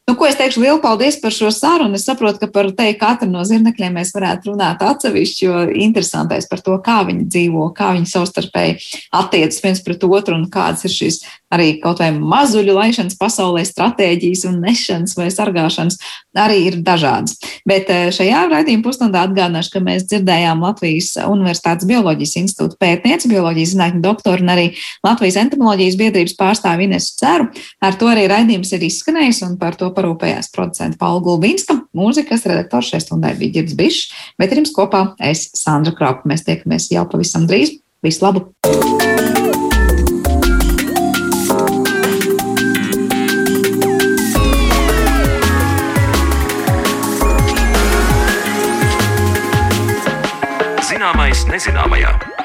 Nu, ko es teikšu, lielu paldies par šo sarunu. Es saprotu, ka par te katru no zirnekļiem mēs varētu runāt atsevišķi, jo interesantais par to, kā viņi dzīvo, kā viņi savstarpēji attiecas viens pret otru un kādas ir šīs arī kaut vai mazuļu laišanas pasaulē stratēģijas un nešanas vai sargāšanas arī ir dažādas. Bet eh, šajā raidījuma pusstundā atgādināšu, ka mēs dzirdējām Latvijas Universitātes Bioloģijas institūta pētnieci, bioloģijas zinātņu doktoru un arī Latvijas entomoloģijas biedrības pārstāvi Inesu Ceru. Ar to arī raidījums ir izskanējis un par to parūpējās producenta Paula Gulbīnska. Mūzikas redaktors šai stundai bija Girds Bišs, bet ar jums kopā es Sandra Kropa. Mēs tiekamies jau pavisam drīz. Visu labu! Zināmais nezināmajā.